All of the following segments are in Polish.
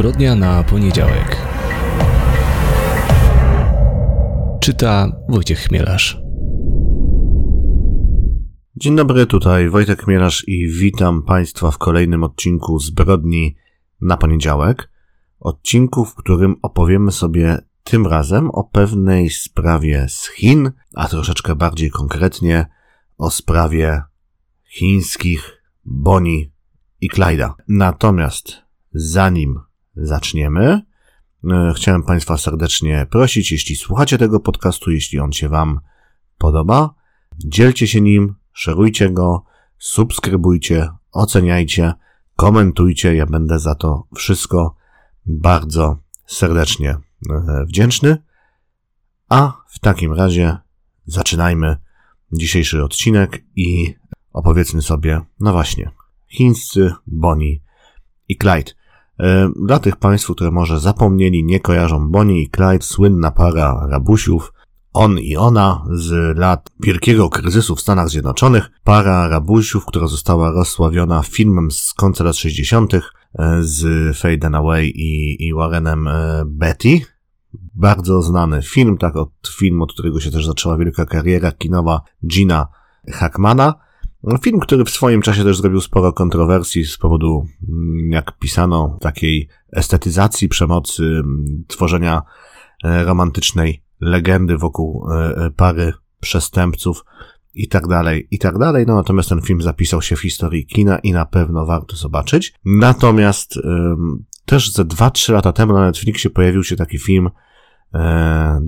Zbrodnia na poniedziałek. Czyta Wojciech Chmielarz. Dzień dobry, tutaj Wojtek Chmielarz i witam Państwa w kolejnym odcinku Zbrodni na poniedziałek. Odcinku, w którym opowiemy sobie tym razem o pewnej sprawie z Chin, a troszeczkę bardziej konkretnie o sprawie chińskich Bonnie i Clyde'a. Natomiast zanim zaczniemy, e, chciałem Państwa serdecznie prosić, jeśli słuchacie tego podcastu, jeśli on się Wam podoba, dzielcie się nim, szerujcie go, subskrybujcie, oceniajcie, komentujcie. Ja będę za to wszystko bardzo serdecznie e, wdzięczny. A w takim razie zaczynajmy dzisiejszy odcinek i opowiedzmy sobie, no właśnie, chińscy Bonnie i Clyde. E, dla tych Państwa, które może zapomnieli, nie kojarzą Bonnie i Clyde, słynna para rabusiów, on i ona z lat wielkiego kryzysu w Stanach Zjednoczonych, para rabusiów, która została rozsławiona filmem z końca lat 60. E, z Faye Dunaway i, i Warrenem e, Betty. Bardzo znany film, tak od film, od którego się też zaczęła wielka kariera kinowa Gina Hackmana. Film, który w swoim czasie też zrobił sporo kontrowersji z powodu, mm, jak pisano, takiej estetyzacji przemocy, mm, tworzenia e, romantycznej legendy wokół e, e, pary przestępców i tak dalej, i tak dalej. No natomiast ten film zapisał się w historii kina i na pewno warto zobaczyć. Natomiast też ze 2-3 lata temu na Netflixie pojawił się taki film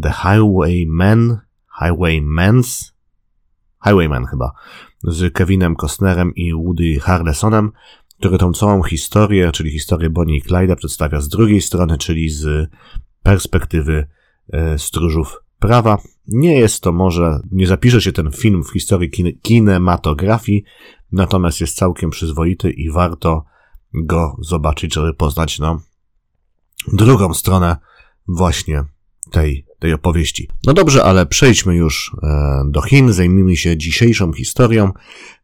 The Highwaymen, Highwaymans, Highwayman chyba, z Kevinem Costnerem i Woody Harrelsonem, który tą całą historię, czyli historię Bonnie i Clyde'a przedstawia z drugiej strony, czyli z perspektywy e, stróżów prawa. Nie jest to może, nie zapisze się ten film w historii kin kinematografii, natomiast jest całkiem przyzwoity i warto go zobaczyć, żeby poznać, no, drugą stronę właśnie tej, tej opowieści. No dobrze, ale przejdźmy już e, do Chin, zajmijmy się dzisiejszą historią.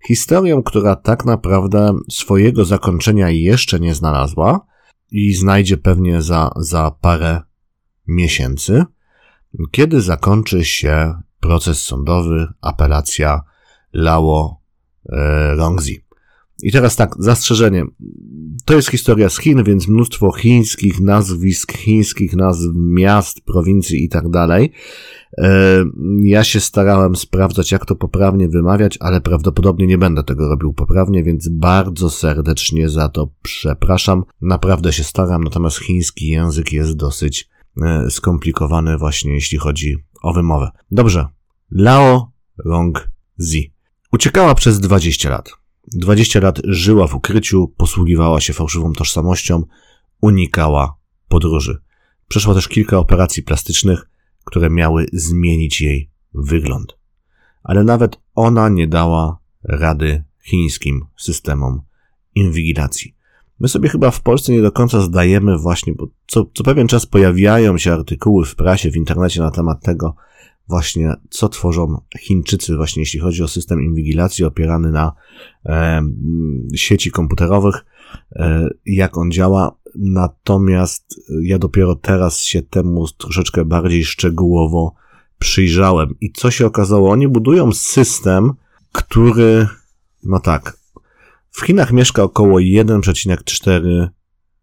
Historią, która tak naprawdę swojego zakończenia jeszcze nie znalazła i znajdzie pewnie za, za parę miesięcy, kiedy zakończy się proces sądowy, apelacja Lao e, Rongzi. I teraz tak, zastrzeżenie. To jest historia z Chin, więc mnóstwo chińskich nazwisk, chińskich nazw miast, prowincji i tak dalej. E, ja się starałem sprawdzać, jak to poprawnie wymawiać, ale prawdopodobnie nie będę tego robił poprawnie, więc bardzo serdecznie za to przepraszam. Naprawdę się staram, natomiast chiński język jest dosyć e, skomplikowany właśnie jeśli chodzi o wymowę. Dobrze. Lao Rong Zi. Uciekała przez 20 lat. 20 lat żyła w ukryciu, posługiwała się fałszywą tożsamością, unikała podróży. Przeszła też kilka operacji plastycznych, które miały zmienić jej wygląd. Ale nawet ona nie dała rady chińskim systemom inwigilacji. My sobie chyba w Polsce nie do końca zdajemy właśnie, bo co, co pewien czas pojawiają się artykuły w prasie, w internecie na temat tego, właśnie co tworzą Chińczycy właśnie jeśli chodzi o system inwigilacji opierany na e, sieci komputerowych, e, jak on działa. Natomiast ja dopiero teraz się temu troszeczkę bardziej szczegółowo przyjrzałem. I co się okazało? Oni budują system, który, no tak, w Chinach mieszka około 1,4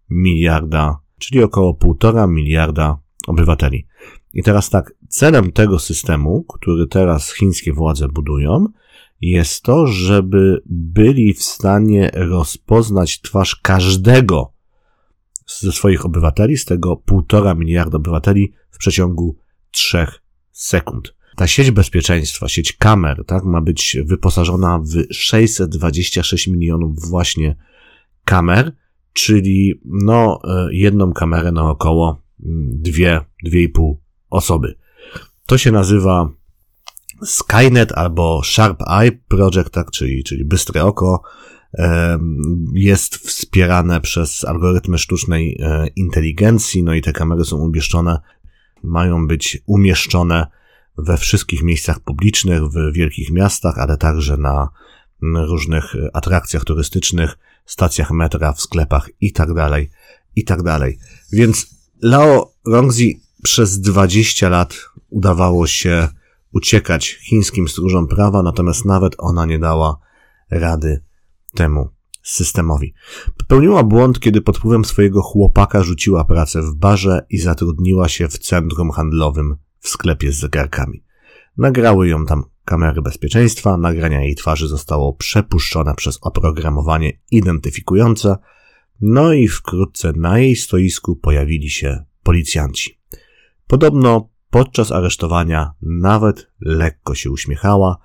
miliarda, czyli około 1,5 miliarda obywateli. I teraz tak, celem tego systemu, który teraz chińskie władze budują, jest to, żeby byli w stanie rozpoznać twarz każdego ze swoich obywateli, z tego półtora miliarda obywateli w przeciągu trzech sekund. Ta sieć bezpieczeństwa, sieć kamer, tak, ma być wyposażona w 626 milionów właśnie kamer, czyli no, e, jedną kamerę na około mm, dwie, dwie i pół osoby. To się nazywa Skynet albo Sharp Eye Project, tak, czyli, czyli bystre oko. Jest wspierane przez algorytmy sztucznej e, inteligencji, no i te kamery są umieszczone, mają być umieszczone we wszystkich miejscach publicznych, w wielkich miastach, ale także na różnych atrakcjach turystycznych, stacjach metra, w sklepach i tak dalej, i tak dalej. Więc Lao Rongzi przez 20 lat udawało się uciekać chińskim stróżom prawa, natomiast nawet ona nie dała rady temu systemowi. Popełniła błąd, kiedy pod wpływem swojego chłopaka rzuciła pracę w barze i zatrudniła się w centrum handlowym w sklepie z zegarkami. Nagrały ją tam kamery bezpieczeństwa, nagrania jej twarzy zostało przepuszczone przez oprogramowanie identyfikujące, no i wkrótce na jej stoisku pojawili się policjanci. Podobno podczas aresztowania nawet lekko się uśmiechała,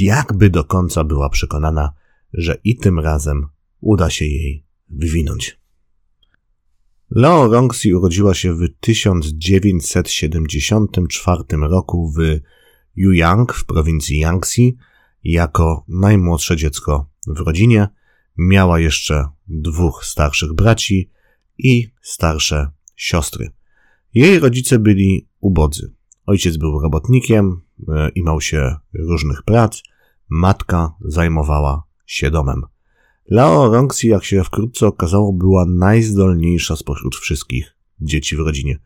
jakby do końca była przekonana, że i tym razem uda się jej wywinąć. Leo Rongsi urodziła się w 1974 roku w Yuyang w prowincji Yangtze jako najmłodsze dziecko w rodzinie. Miała jeszcze dwóch starszych braci i starsze siostry. Jej rodzice byli ubodzy. Ojciec był robotnikiem, e, imał się różnych prac, matka zajmowała się domem. Lao Rongsi, jak się wkrótce okazało, była najzdolniejsza spośród wszystkich dzieci w rodzinie.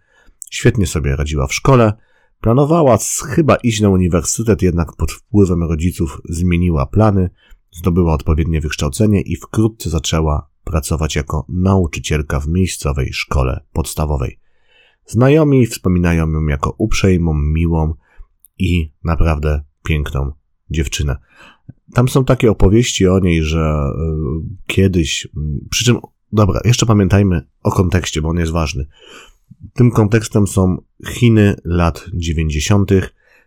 Świetnie sobie radziła w szkole, planowała chyba iść na uniwersytet, jednak pod wpływem rodziców zmieniła plany, zdobyła odpowiednie wykształcenie i wkrótce zaczęła pracować jako nauczycielka w miejscowej szkole podstawowej. Znajomi wspominają ją jako uprzejmą, miłą i naprawdę piękną dziewczynę. Tam są takie opowieści o niej, że y, kiedyś, przy czym, dobra, jeszcze pamiętajmy o kontekście, bo on jest ważny. Tym kontekstem są Chiny lat 90.,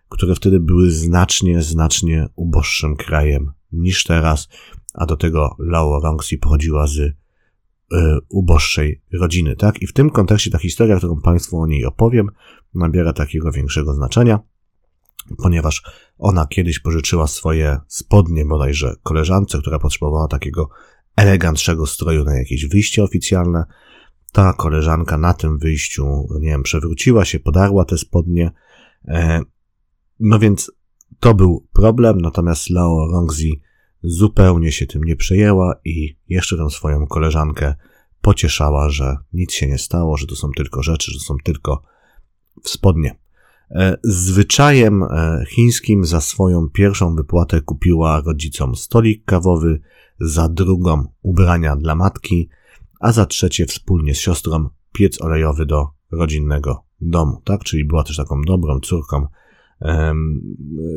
które wtedy były znacznie, znacznie uboższym krajem niż teraz, a do tego Lao Rongsi pochodziła z uboższej rodziny, tak? I w tym kontekście ta historia, którą Państwu o niej opowiem, nabiera takiego większego znaczenia ponieważ ona kiedyś pożyczyła swoje spodnie bodajże koleżance, która potrzebowała takiego elegantszego stroju na jakieś wyjście oficjalne. Ta koleżanka na tym wyjściu, nie wiem, przewróciła się, podarła te spodnie. E, no więc to był problem, natomiast Lao Rongzi zupełnie się tym nie przejęła i jeszcze tę swoją koleżankę pocieszała, że nic się nie stało, że to są tylko rzeczy, że są tylko spodnie. E, zwyczajem e, chińskim za swoją pierwszą wypłatę kupiła rodzicom stolik kawowy, za drugą ubrania dla matki, a za trzecie wspólnie z siostrą piec olejowy do rodzinnego domu, tak? Czyli była też taką dobrą córką,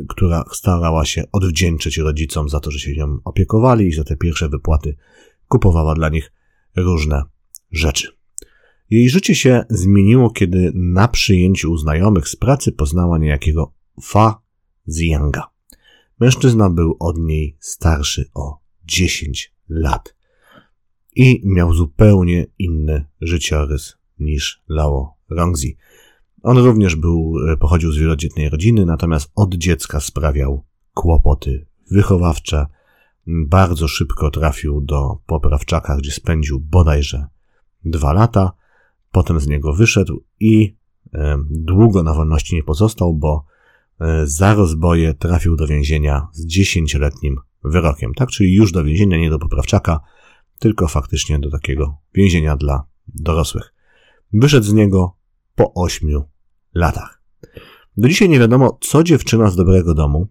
która starała się odwdzięczyć rodzicom za to, że się nią opiekowali i za te pierwsze wypłaty kupowała dla nich różne rzeczy. Jej życie się zmieniło, kiedy na przyjęciu u znajomych z pracy poznała niejakiego Fa Zianga. Mężczyzna był od niej starszy o 10 lat i miał zupełnie inny życiorys niż Lao Rongzi. On również był, pochodził z wielodzietnej rodziny, natomiast od dziecka sprawiał kłopoty wychowawcze. Bardzo szybko trafił do poprawczaka, gdzie spędził bodajże dwa lata. Potem z niego wyszedł i e, długo na wolności nie pozostał, bo e, za rozboje trafił do więzienia z dziesięcioletnim wyrokiem. Tak, czyli już do więzienia, nie do poprawczaka, tylko faktycznie do takiego więzienia dla dorosłych. Wyszedł z niego po ośmiu latach. Do dzisiaj nie wiadomo, co dziewczyna z dobrego domu,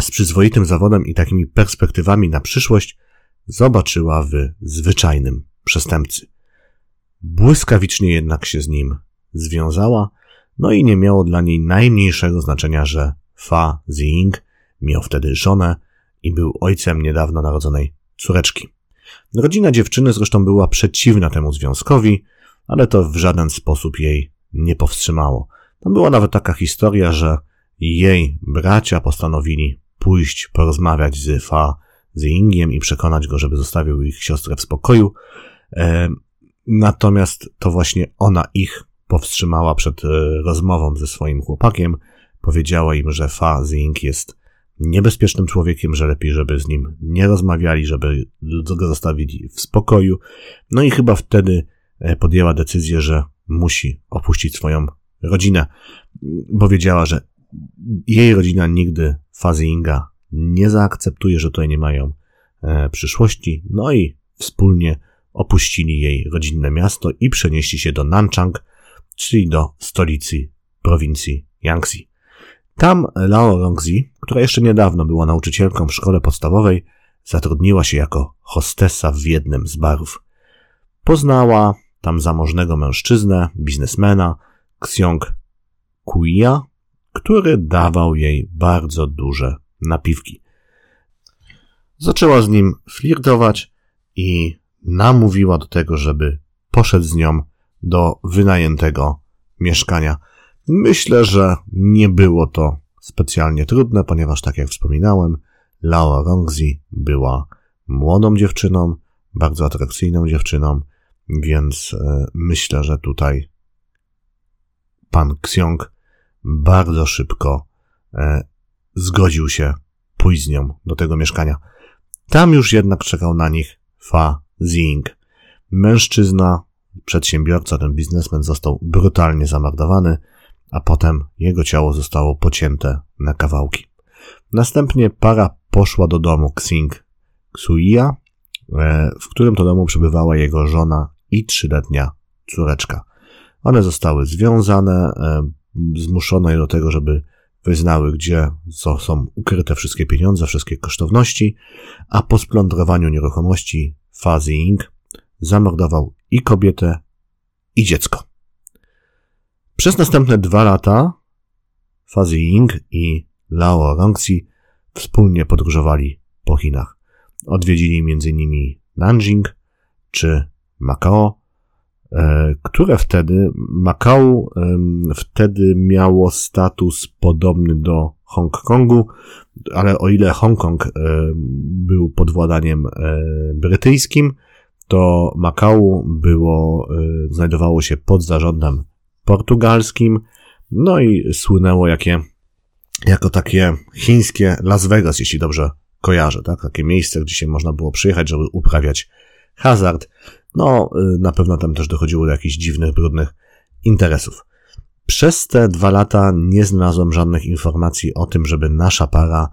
z przyzwoitym zawodem i takimi perspektywami na przyszłość, zobaczyła w zwyczajnym przestępcy. Błyskawicznie jednak się z nim związała, no i nie miało dla niej najmniejszego znaczenia, że Fa Ziying miał wtedy żonę i był ojcem niedawno narodzonej córeczki. Rodzina dziewczyny zresztą była przeciwna temu związkowi, ale to w żaden sposób jej nie powstrzymało. Tam była nawet taka historia, że jej bracia postanowili pójść porozmawiać z Fa Ziyingiem i przekonać go, żeby zostawił ich siostrę w spokoju. Natomiast to właśnie ona ich powstrzymała przed e, rozmową ze swoim chłopakiem. Powiedziała im, że Fa Zing jest niebezpiecznym człowiekiem, że lepiej, żeby z nim nie rozmawiali, żeby go zostawili w spokoju. No i chyba wtedy e, podjęła decyzję, że musi opuścić swoją rodzinę, bo wiedziała, że jej rodzina nigdy Fazinga nie zaakceptuje, że tutaj nie mają e, przyszłości, no i wspólnie opuścili jej rodzinne miasto i przenieśli się do Nanchang, czyli do stolicy prowincji Yangtze. Tam Lao Rongzi, która jeszcze niedawno była nauczycielką w szkole podstawowej, zatrudniła się jako hostessa w jednym z barów. Poznała tam zamożnego mężczyznę, biznesmena, Xiong Kuya, który dawał jej bardzo duże napiwki. Zaczęła z nim flirtować i namówiła do tego, żeby poszedł z nią do wynajętego mieszkania. Myślę, że nie było to specjalnie trudne, ponieważ tak jak wspominałem, Lao Rongzi była młodą dziewczyną, bardzo atrakcyjną dziewczyną, więc e, myślę, że tutaj pan Xiong bardzo szybko e, zgodził się pójść z nią do tego mieszkania. Tam już jednak czekał na nich Fa Zing. Mężczyzna, przedsiębiorca, ten biznesmen został brutalnie zamordowany, a potem jego ciało zostało pocięte na kawałki. Następnie para poszła do domu Xing Xuia, e, w którym to domu przebywała jego żona i trzyletnia córeczka. One zostały związane, zmuszono je do tego, żeby wyznały, gdzie są ukryte wszystkie pieniądze, wszystkie kosztowności, a po splądrowaniu nieruchomości Fazy Inc. zamordował i kobietę, i dziecko. Przez następne dwa lata Fazy Inc. i Lao Rongxi wspólnie podróżowali po Chinach. Odwiedzili m.in. Nanjing czy Macao, e, które wtedy, Macao wtedy miało status podobny do Hongkongu, ale o ile Hongkong był pod władaniem e, brytyjskim, to Macau było, e, znajdowało się pod zarządem portugalskim, no i słynęło jakie, jako takie chińskie Las Vegas, jeśli dobrze kojarzę, tak? Takie miejsce, gdzie się można było przyjechać, żeby uprawiać hazard. No, y, na pewno tam też dochodziło do jakichś dziwnych, brudnych interesów. Przez te dwa lata nie znalazłem żadnych informacji o tym, żeby nasza para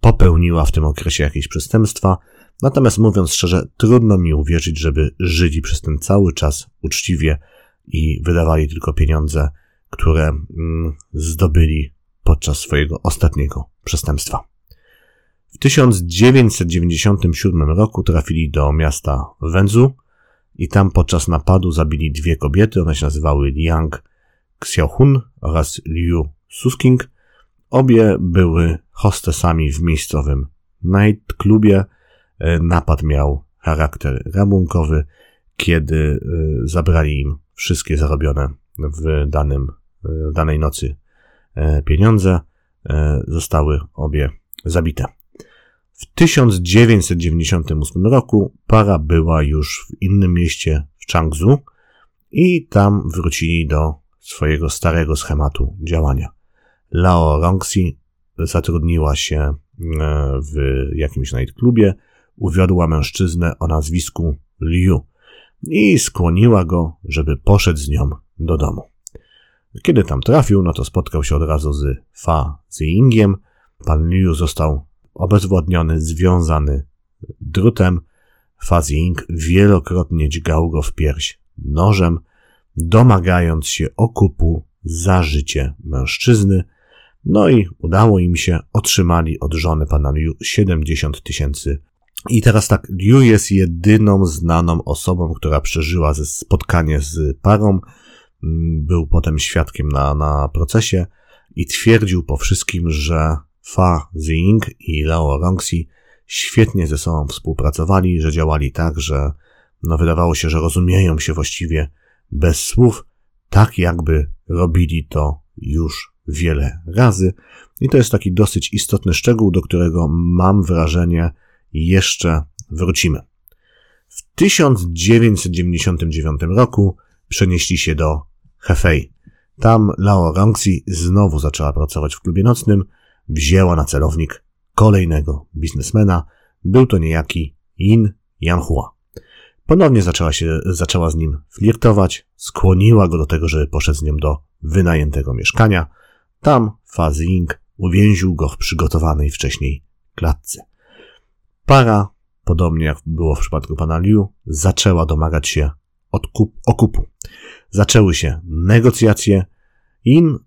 popełniła w tym okresie jakieś przestępstwa. Natomiast mówiąc szczerze, trudno mi uwierzyć, żeby żyli przez ten cały czas uczciwie i wydawali tylko pieniądze, które mm, zdobyli podczas swojego ostatniego przestępstwa. W 1997 roku trafili do miasta Wenzhou i tam podczas napadu zabili dwie kobiety. One się nazywały Liang Xiaohun oraz Liu Susking. Obie były hostesami w miejscowym nightclubie. E, napad miał charakter rabunkowy, kiedy e, zabrali im wszystkie zarobione w, danym, e, w danej nocy pieniądze. Zostały obie zabite. W 1998 roku para była już w innym mieście w Changzhou i tam wrócili do swojego starego schematu działania. Lao Rongxi zatrudniła się e, w jakimś nightclubie, uwiodła mężczyznę o nazwisku Liu i skłoniła go, żeby poszedł z nią do domu. Kiedy tam trafił, no to spotkał się od razu z Fa Ziyingiem. Pan Liu został obezwładniony, związany drutem. Fa Ziying wielokrotnie dźgał go w pierś nożem, domagając się okupu za życie mężczyzny, no i udało im się, otrzymali od żony pana Liu 70 tysięcy. I teraz tak, Liu jest jedyną znaną osobą, która przeżyła ze spotkanie z parą, mm, był potem świadkiem na, na procesie i twierdził po wszystkim, że Fa Ziying i Lao Rongxi świetnie ze sobą współpracowali, że działali tak, że no wydawało się, że rozumieją się właściwie bez słów, tak jakby robili to już wiele razy. I to jest taki dosyć istotny szczegół, do którego mam wrażenie jeszcze wrócimy. W 1999 roku przenieśli się do Hefei. Tam Lao Rongxi znowu zaczęła pracować w klubie nocnym, wzięła na celownik kolejnego biznesmena. Był to niejaki Yin Yanhua. Ponownie zaczęła się, zaczęła z nim flirtować, skłoniła go do tego, żeby poszedł z nią do wynajętego mieszkania. Tam Fazing uwięził go w przygotowanej wcześniej klatce. Para podobnie jak było w przypadku pana Liu, zaczęła domagać się odkup, okupu. Zaczęły się negocjacje. In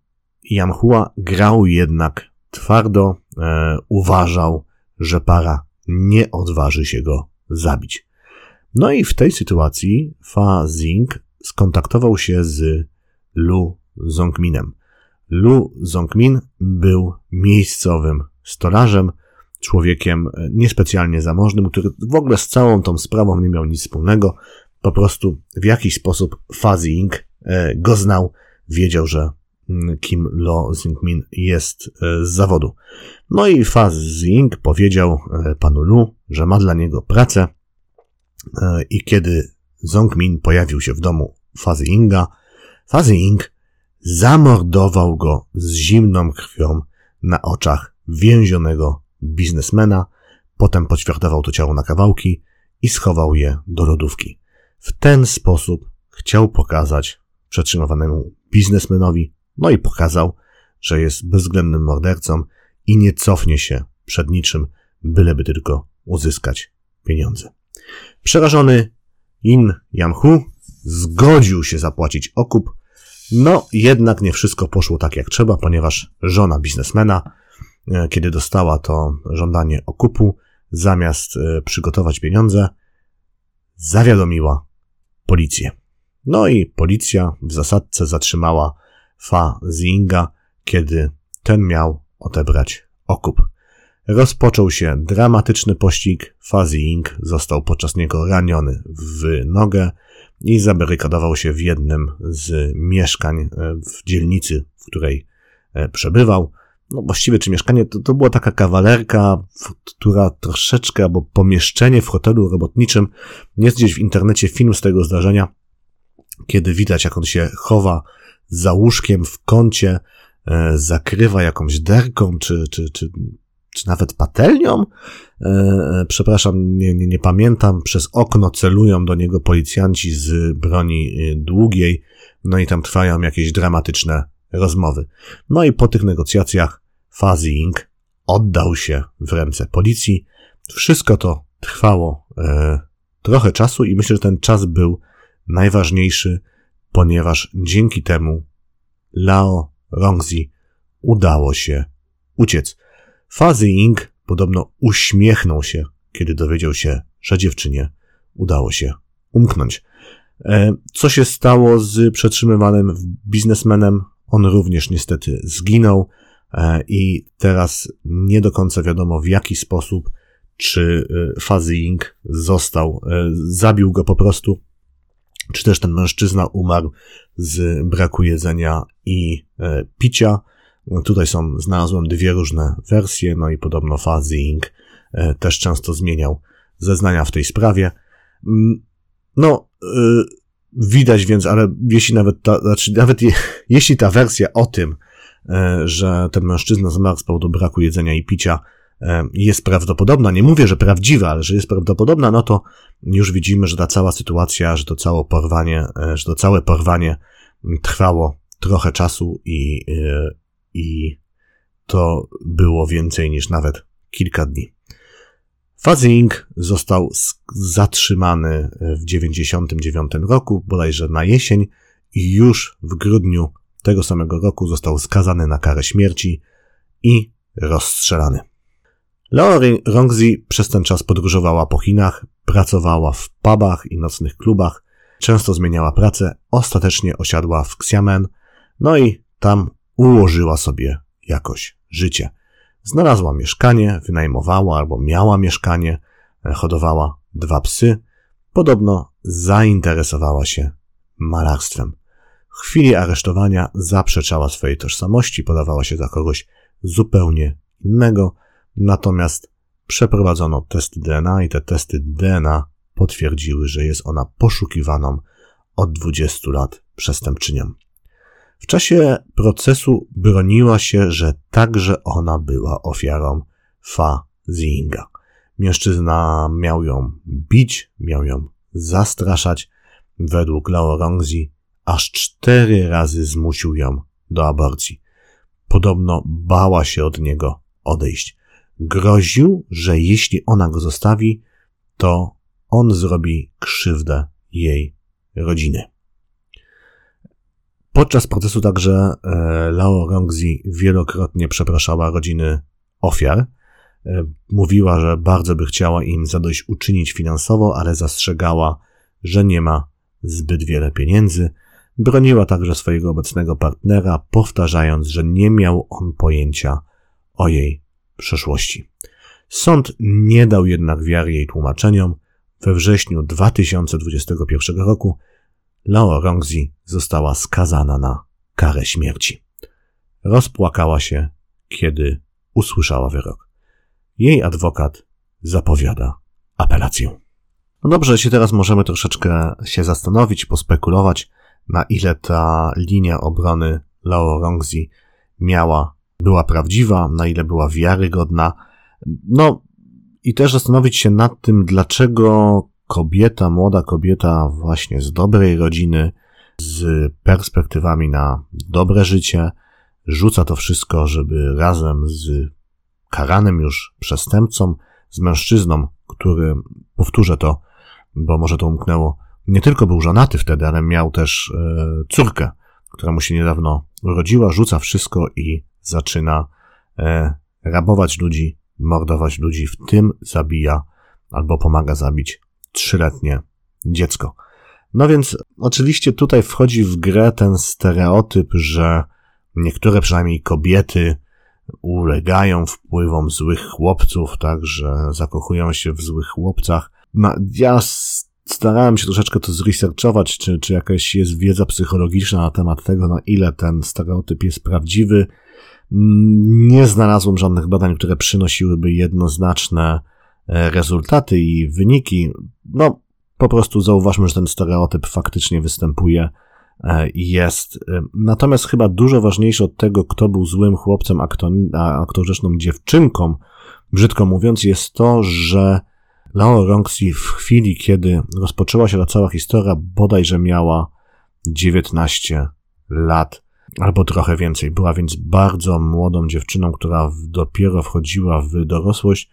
Yamhua grał jednak twardo, e, uważał, że para nie odważy się go zabić. No i w tej sytuacji Fa Zing skontaktował się z Lu Zongminem. Lu Zongmin był miejscowym stolarzem, człowiekiem niespecjalnie zamożnym, który w ogóle z całą tą sprawą nie miał nic wspólnego. Po prostu w jakiś sposób Fa Zing e, go znał, wiedział, że Kim Lo Zingmin jest e, z zawodu. No i Fa Zing powiedział e, panu Lu, że ma dla niego pracę i kiedy Zongmin pojawił się w domu Fazy Inga, Fazy Ing zamordował go z zimną krwią na oczach więzionego biznesmena, potem poćwiartował to ciało na kawałki i schował je do lodówki. W ten sposób chciał pokazać przetrzymywanemu biznesmenowi, no i pokazał, że jest bezwzględnym mordercą i nie cofnie się przed niczym, byleby tylko uzyskać pieniądze. Przerażony In Yamhu zgodził się zapłacić okup, no jednak nie wszystko poszło tak jak trzeba, ponieważ żona biznesmena, e, kiedy dostała to żądanie okupu, zamiast e, przygotować pieniądze, zawiadomiła policję. No i policja w zasadce zatrzymała Fa Zinga, kiedy ten miał odebrać okup. Rozpoczął się dramatyczny pościg. Fuzzy Inc. został podczas niego raniony w nogę i zabarykadował się w jednym z mieszkań e, w dzielnicy, w której e, przebywał. No właściwie czy mieszkanie, to, to była taka kawalerka, która troszeczkę, albo pomieszczenie w hotelu robotniczym. Jest gdzieś w internecie film z tego zdarzenia, kiedy widać jak on się chowa za łóżkiem w kącie, e, zakrywa jakąś derką, czy, czy, czy czy nawet patelnią? E, e, przepraszam, nie, nie, nie pamiętam. Przez okno celują do niego policjanci z broni e, długiej, no i tam trwają jakieś dramatyczne rozmowy. No i po tych negocjacjach Fuzzy Inc. oddał się w ręce policji. Wszystko to trwało trochę czasu i myślę, że ten czas był najważniejszy, ponieważ dzięki temu Lao Rongzi udało się uciec. Fazy Ing podobno uśmiechnął się, kiedy dowiedział się, że dziewczynie udało się umknąć. E, co się stało z przetrzymywanym biznesmenem? On również niestety zginął e, i teraz nie do końca wiadomo w jaki sposób, czy e, Fazy Ing został, zabił go po prostu, czy też ten mężczyzna umarł z braku jedzenia i picia. Tutaj są, znalazłem dwie różne wersje, no i podobno Fuzzy e, też często zmieniał zeznania w tej sprawie. Mm, no, yy, widać więc, ale jeśli nawet ta, znaczy nawet je, jeśli ta wersja o tym, że ten mężczyzna zmarł z powodu braku jedzenia i picia, jest prawdopodobna, nie mówię, że prawdziwa, ale że jest prawdopodobna, no to już widzimy, że ta cała sytuacja, że to całe porwanie, że to całe porwanie trwało trochę czasu i, i to było więcej niż nawet kilka dni. Fazing został zatrzymany w 99 roku, bodajże na jesień i już w grudniu tego samego roku został skazany na karę śmierci i rozstrzelany. Leo Rongzi przez ten czas podróżowała po Chinach, pracowała w pubach i nocnych klubach, często zmieniała pracę, ostatecznie osiadła w Xiamen, no i tam ułożyła sobie jakoś życie. Znalazła mieszkanie, wynajmowała albo miała mieszkanie, e, hodowała dwa psy. Podobno zainteresowała się malarstwem. W chwili aresztowania zaprzeczała swojej tożsamości, podawała się za kogoś zupełnie innego, natomiast przeprowadzono testy DNA i te testy DNA potwierdziły, że jest ona poszukiwaną od 20 lat przestępczynią. W czasie procesu broniła się, że także ona była ofiarą Fa Zinga. Mężczyzna miał ją bić, miał ją zastraszać. Według Lao Rongzi aż cztery razy zmusił ją do aborcji. Podobno bała się od niego odejść. Groził, że jeśli ona go zostawi, to on zrobi krzywdę jej rodziny. Podczas procesu także e, Lao Rongzi wielokrotnie przepraszała rodziny ofiar. E, mówiła, że bardzo by chciała im zadośćuczynić finansowo, ale zastrzegała, że nie ma zbyt wiele pieniędzy. Broniła także swojego obecnego partnera, powtarzając, że nie miał on pojęcia o jej przeszłości. Sąd nie dał jednak wiary jej tłumaczeniom. We wrześniu 2021 roku Lao Rongzi została skazana na karę śmierci. Rozpłakała się, kiedy usłyszała wyrok. Jej adwokat zapowiada apelację. No dobrze, jeśli teraz możemy troszeczkę się zastanowić, pospekulować, na ile ta linia obrony Lao Rongzi miała, była prawdziwa, na ile była wiarygodna. No i też zastanowić się nad tym, dlaczego kobieta, młoda kobieta właśnie z dobrej rodziny, z perspektywami na dobre życie, rzuca to wszystko, żeby razem z karanym już przestępcą, z mężczyzną, który, powtórzę to, bo może to umknęło, nie tylko był żonaty wtedy, ale miał też e, córkę, która mu się niedawno urodziła, rzuca wszystko i zaczyna e, rabować ludzi, mordować ludzi, w tym zabija albo pomaga zabić trzyletnie dziecko. No więc oczywiście tutaj wchodzi w grę ten stereotyp, że niektóre przynajmniej kobiety ulegają wpływom złych chłopców, tak, że zakochują się w złych chłopcach. No, ja starałem się troszeczkę to zresearchować, czy, czy jakaś jest wiedza psychologiczna na temat tego, na ile ten stereotyp jest prawdziwy. Nie znalazłem żadnych badań, które przynosiłyby jednoznaczne e, rezultaty i wyniki. No, po prostu zauważmy, że ten stereotyp faktycznie występuje e, i jest. E, natomiast chyba dużo ważniejsze od tego, kto był złym chłopcem, a kto, a kto rzeczną dziewczynką, brzydko mówiąc, jest to, że Lao Rongxi w chwili, kiedy rozpoczęła się ta cała historia, bodajże miała 19 lat albo trochę więcej. Była więc bardzo młodą dziewczyną, która dopiero wchodziła w dorosłość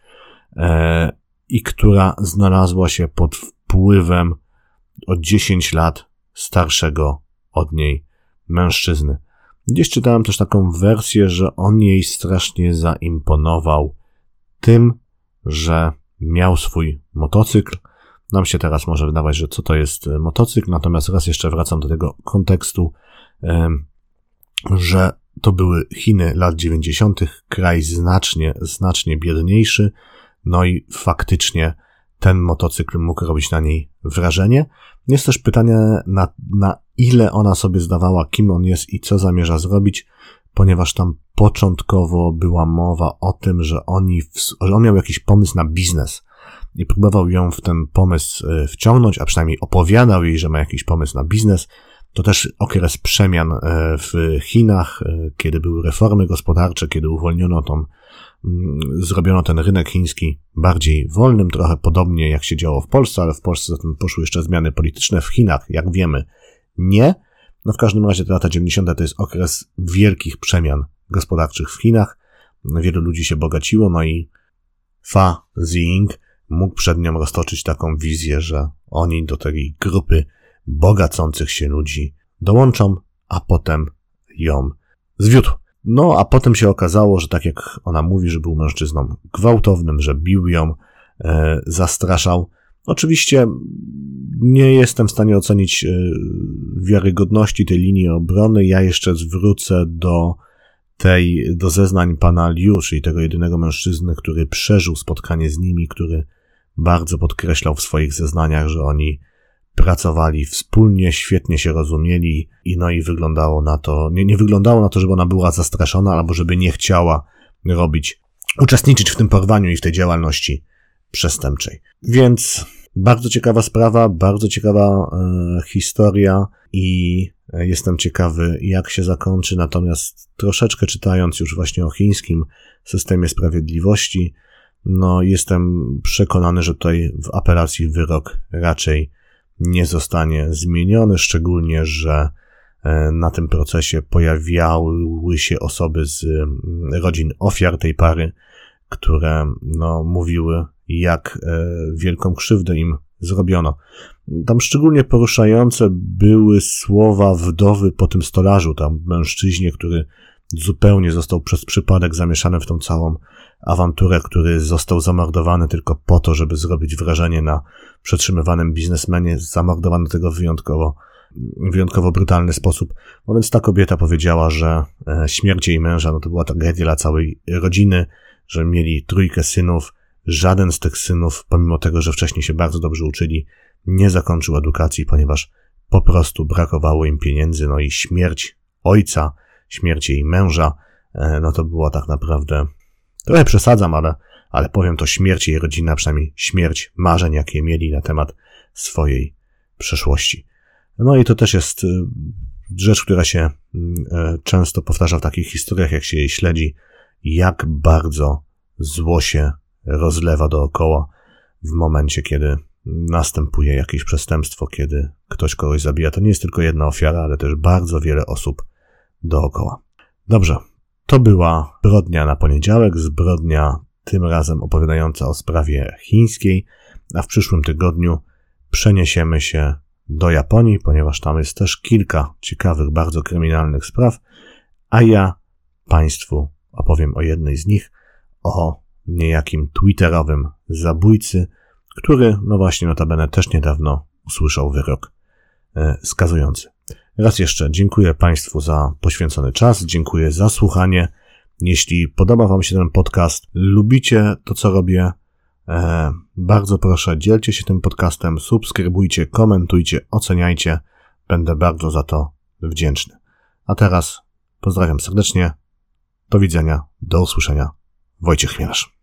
e, i która znalazła się pod wpływem o 10 lat starszego od niej mężczyzny. Gdzieś czytałem też taką wersję, że on jej strasznie zaimponował tym, że miał swój motocykl. Nam się teraz może wydawać, że co to jest e, motocykl, natomiast raz jeszcze wracam do tego kontekstu, że to były Chiny lat 90., kraj znacznie, znacznie biedniejszy, no i faktycznie ten motocykl mógł robić na niej wrażenie. Jest też pytanie, na, na ile ona sobie zdawała, kim on jest i co zamierza zrobić, ponieważ tam początkowo była mowa o tym, że, oni, że on miał jakiś pomysł na biznes i próbował ją w ten pomysł e, wciągnąć, a przynajmniej opowiadał jej, że ma jakiś pomysł na biznes. To też okres przemian e, w Chinach, e, kiedy były reformy gospodarcze, kiedy uwolniono tą, mm, zrobiono ten rynek chiński bardziej wolnym, trochę podobnie jak się działo w Polsce, ale w Polsce zatem poszły jeszcze zmiany polityczne. W Chinach, jak wiemy, nie. No w każdym razie te lata 90. to jest okres wielkich przemian gospodarczych w Chinach. Wielu ludzi się bogaciło, no i Fa Ziying mógł przed nią roztoczyć taką wizję, że oni do tej grupy bogacących się ludzi dołączą, a potem ją zwiódł. No, a potem się okazało, że tak jak ona mówi, że był mężczyzną gwałtownym, że bił ją, e, zastraszał. Oczywiście nie jestem w stanie ocenić e, wiarygodności tej linii obrony. Ja jeszcze zwrócę do tej, do zeznań pana Liu, czyli tego jedynego mężczyzny, który przeżył spotkanie z nimi, który bardzo podkreślał w swoich zeznaniach, że oni pracowali wspólnie, świetnie się rozumieli i no i wyglądało na to, nie, nie wyglądało na to, żeby ona była zastraszona albo żeby nie chciała robić, uczestniczyć w tym porwaniu i w tej działalności przestępczej. Więc bardzo ciekawa sprawa, bardzo ciekawa e, historia i e, jestem ciekawy, jak się zakończy. Natomiast troszeczkę czytając już właśnie o chińskim systemie sprawiedliwości, no jestem przekonany, że tutaj w apelacji wyrok raczej nie zostanie zmieniony, szczególnie, że e, na tym procesie pojawiały się osoby z rodzin ofiar tej pary, które no, mówiły, jak e, wielką krzywdę im zrobiono. Tam szczególnie poruszające były słowa wdowy po tym stolarzu, tam mężczyźnie, który zupełnie został przez przypadek zamieszany w tą całą awanturę, który został zamordowany tylko po to, żeby zrobić wrażenie na przetrzymywanym biznesmenie, zamordowany tego wyjątkowo, wyjątkowo brutalny sposób. No więc ta kobieta powiedziała, że e, śmierć jej męża, no to była tragedia dla całej rodziny, że mieli trójkę synów, żaden z tych synów, pomimo tego, że wcześniej się bardzo dobrze uczyli, nie zakończył edukacji, ponieważ po prostu brakowało im pieniędzy, no i śmierć ojca, śmierć jej męża, e, no to była tak naprawdę, trochę przesadzam, ale, ale powiem to śmierć jej rodziny, a przynajmniej śmierć marzeń, jakie mieli na temat swojej przeszłości. No i to też jest e, rzecz, która się mm, e, często powtarza w takich historiach, jak się jej śledzi, jak bardzo zło się rozlewa dookoła w momencie, kiedy następuje jakieś przestępstwo, kiedy ktoś kogoś zabija. To nie jest tylko jedna ofiara, ale też bardzo wiele osób dookoła. Dobrze, to była zbrodnia na poniedziałek, zbrodnia tym razem opowiadająca o sprawie chińskiej, a w przyszłym tygodniu przeniesiemy się do Japonii, ponieważ tam jest też kilka ciekawych, bardzo kryminalnych spraw, a ja Państwu opowiem o jednej z nich, o niejakim twitterowym zabójcy, który, no właśnie, notabene też niedawno usłyszał wyrok e, skazujący. Raz jeszcze dziękuję Państwu za poświęcony czas, dziękuję za słuchanie. Jeśli podoba Wam się ten podcast, lubicie to, co robię, e, bardzo proszę, dzielcie się tym podcastem, subskrybujcie, komentujcie, oceniajcie. Będę bardzo za to wdzięczny. A teraz pozdrawiam serdecznie. Do widzenia, do usłyszenia. Wojciech Chmielarz.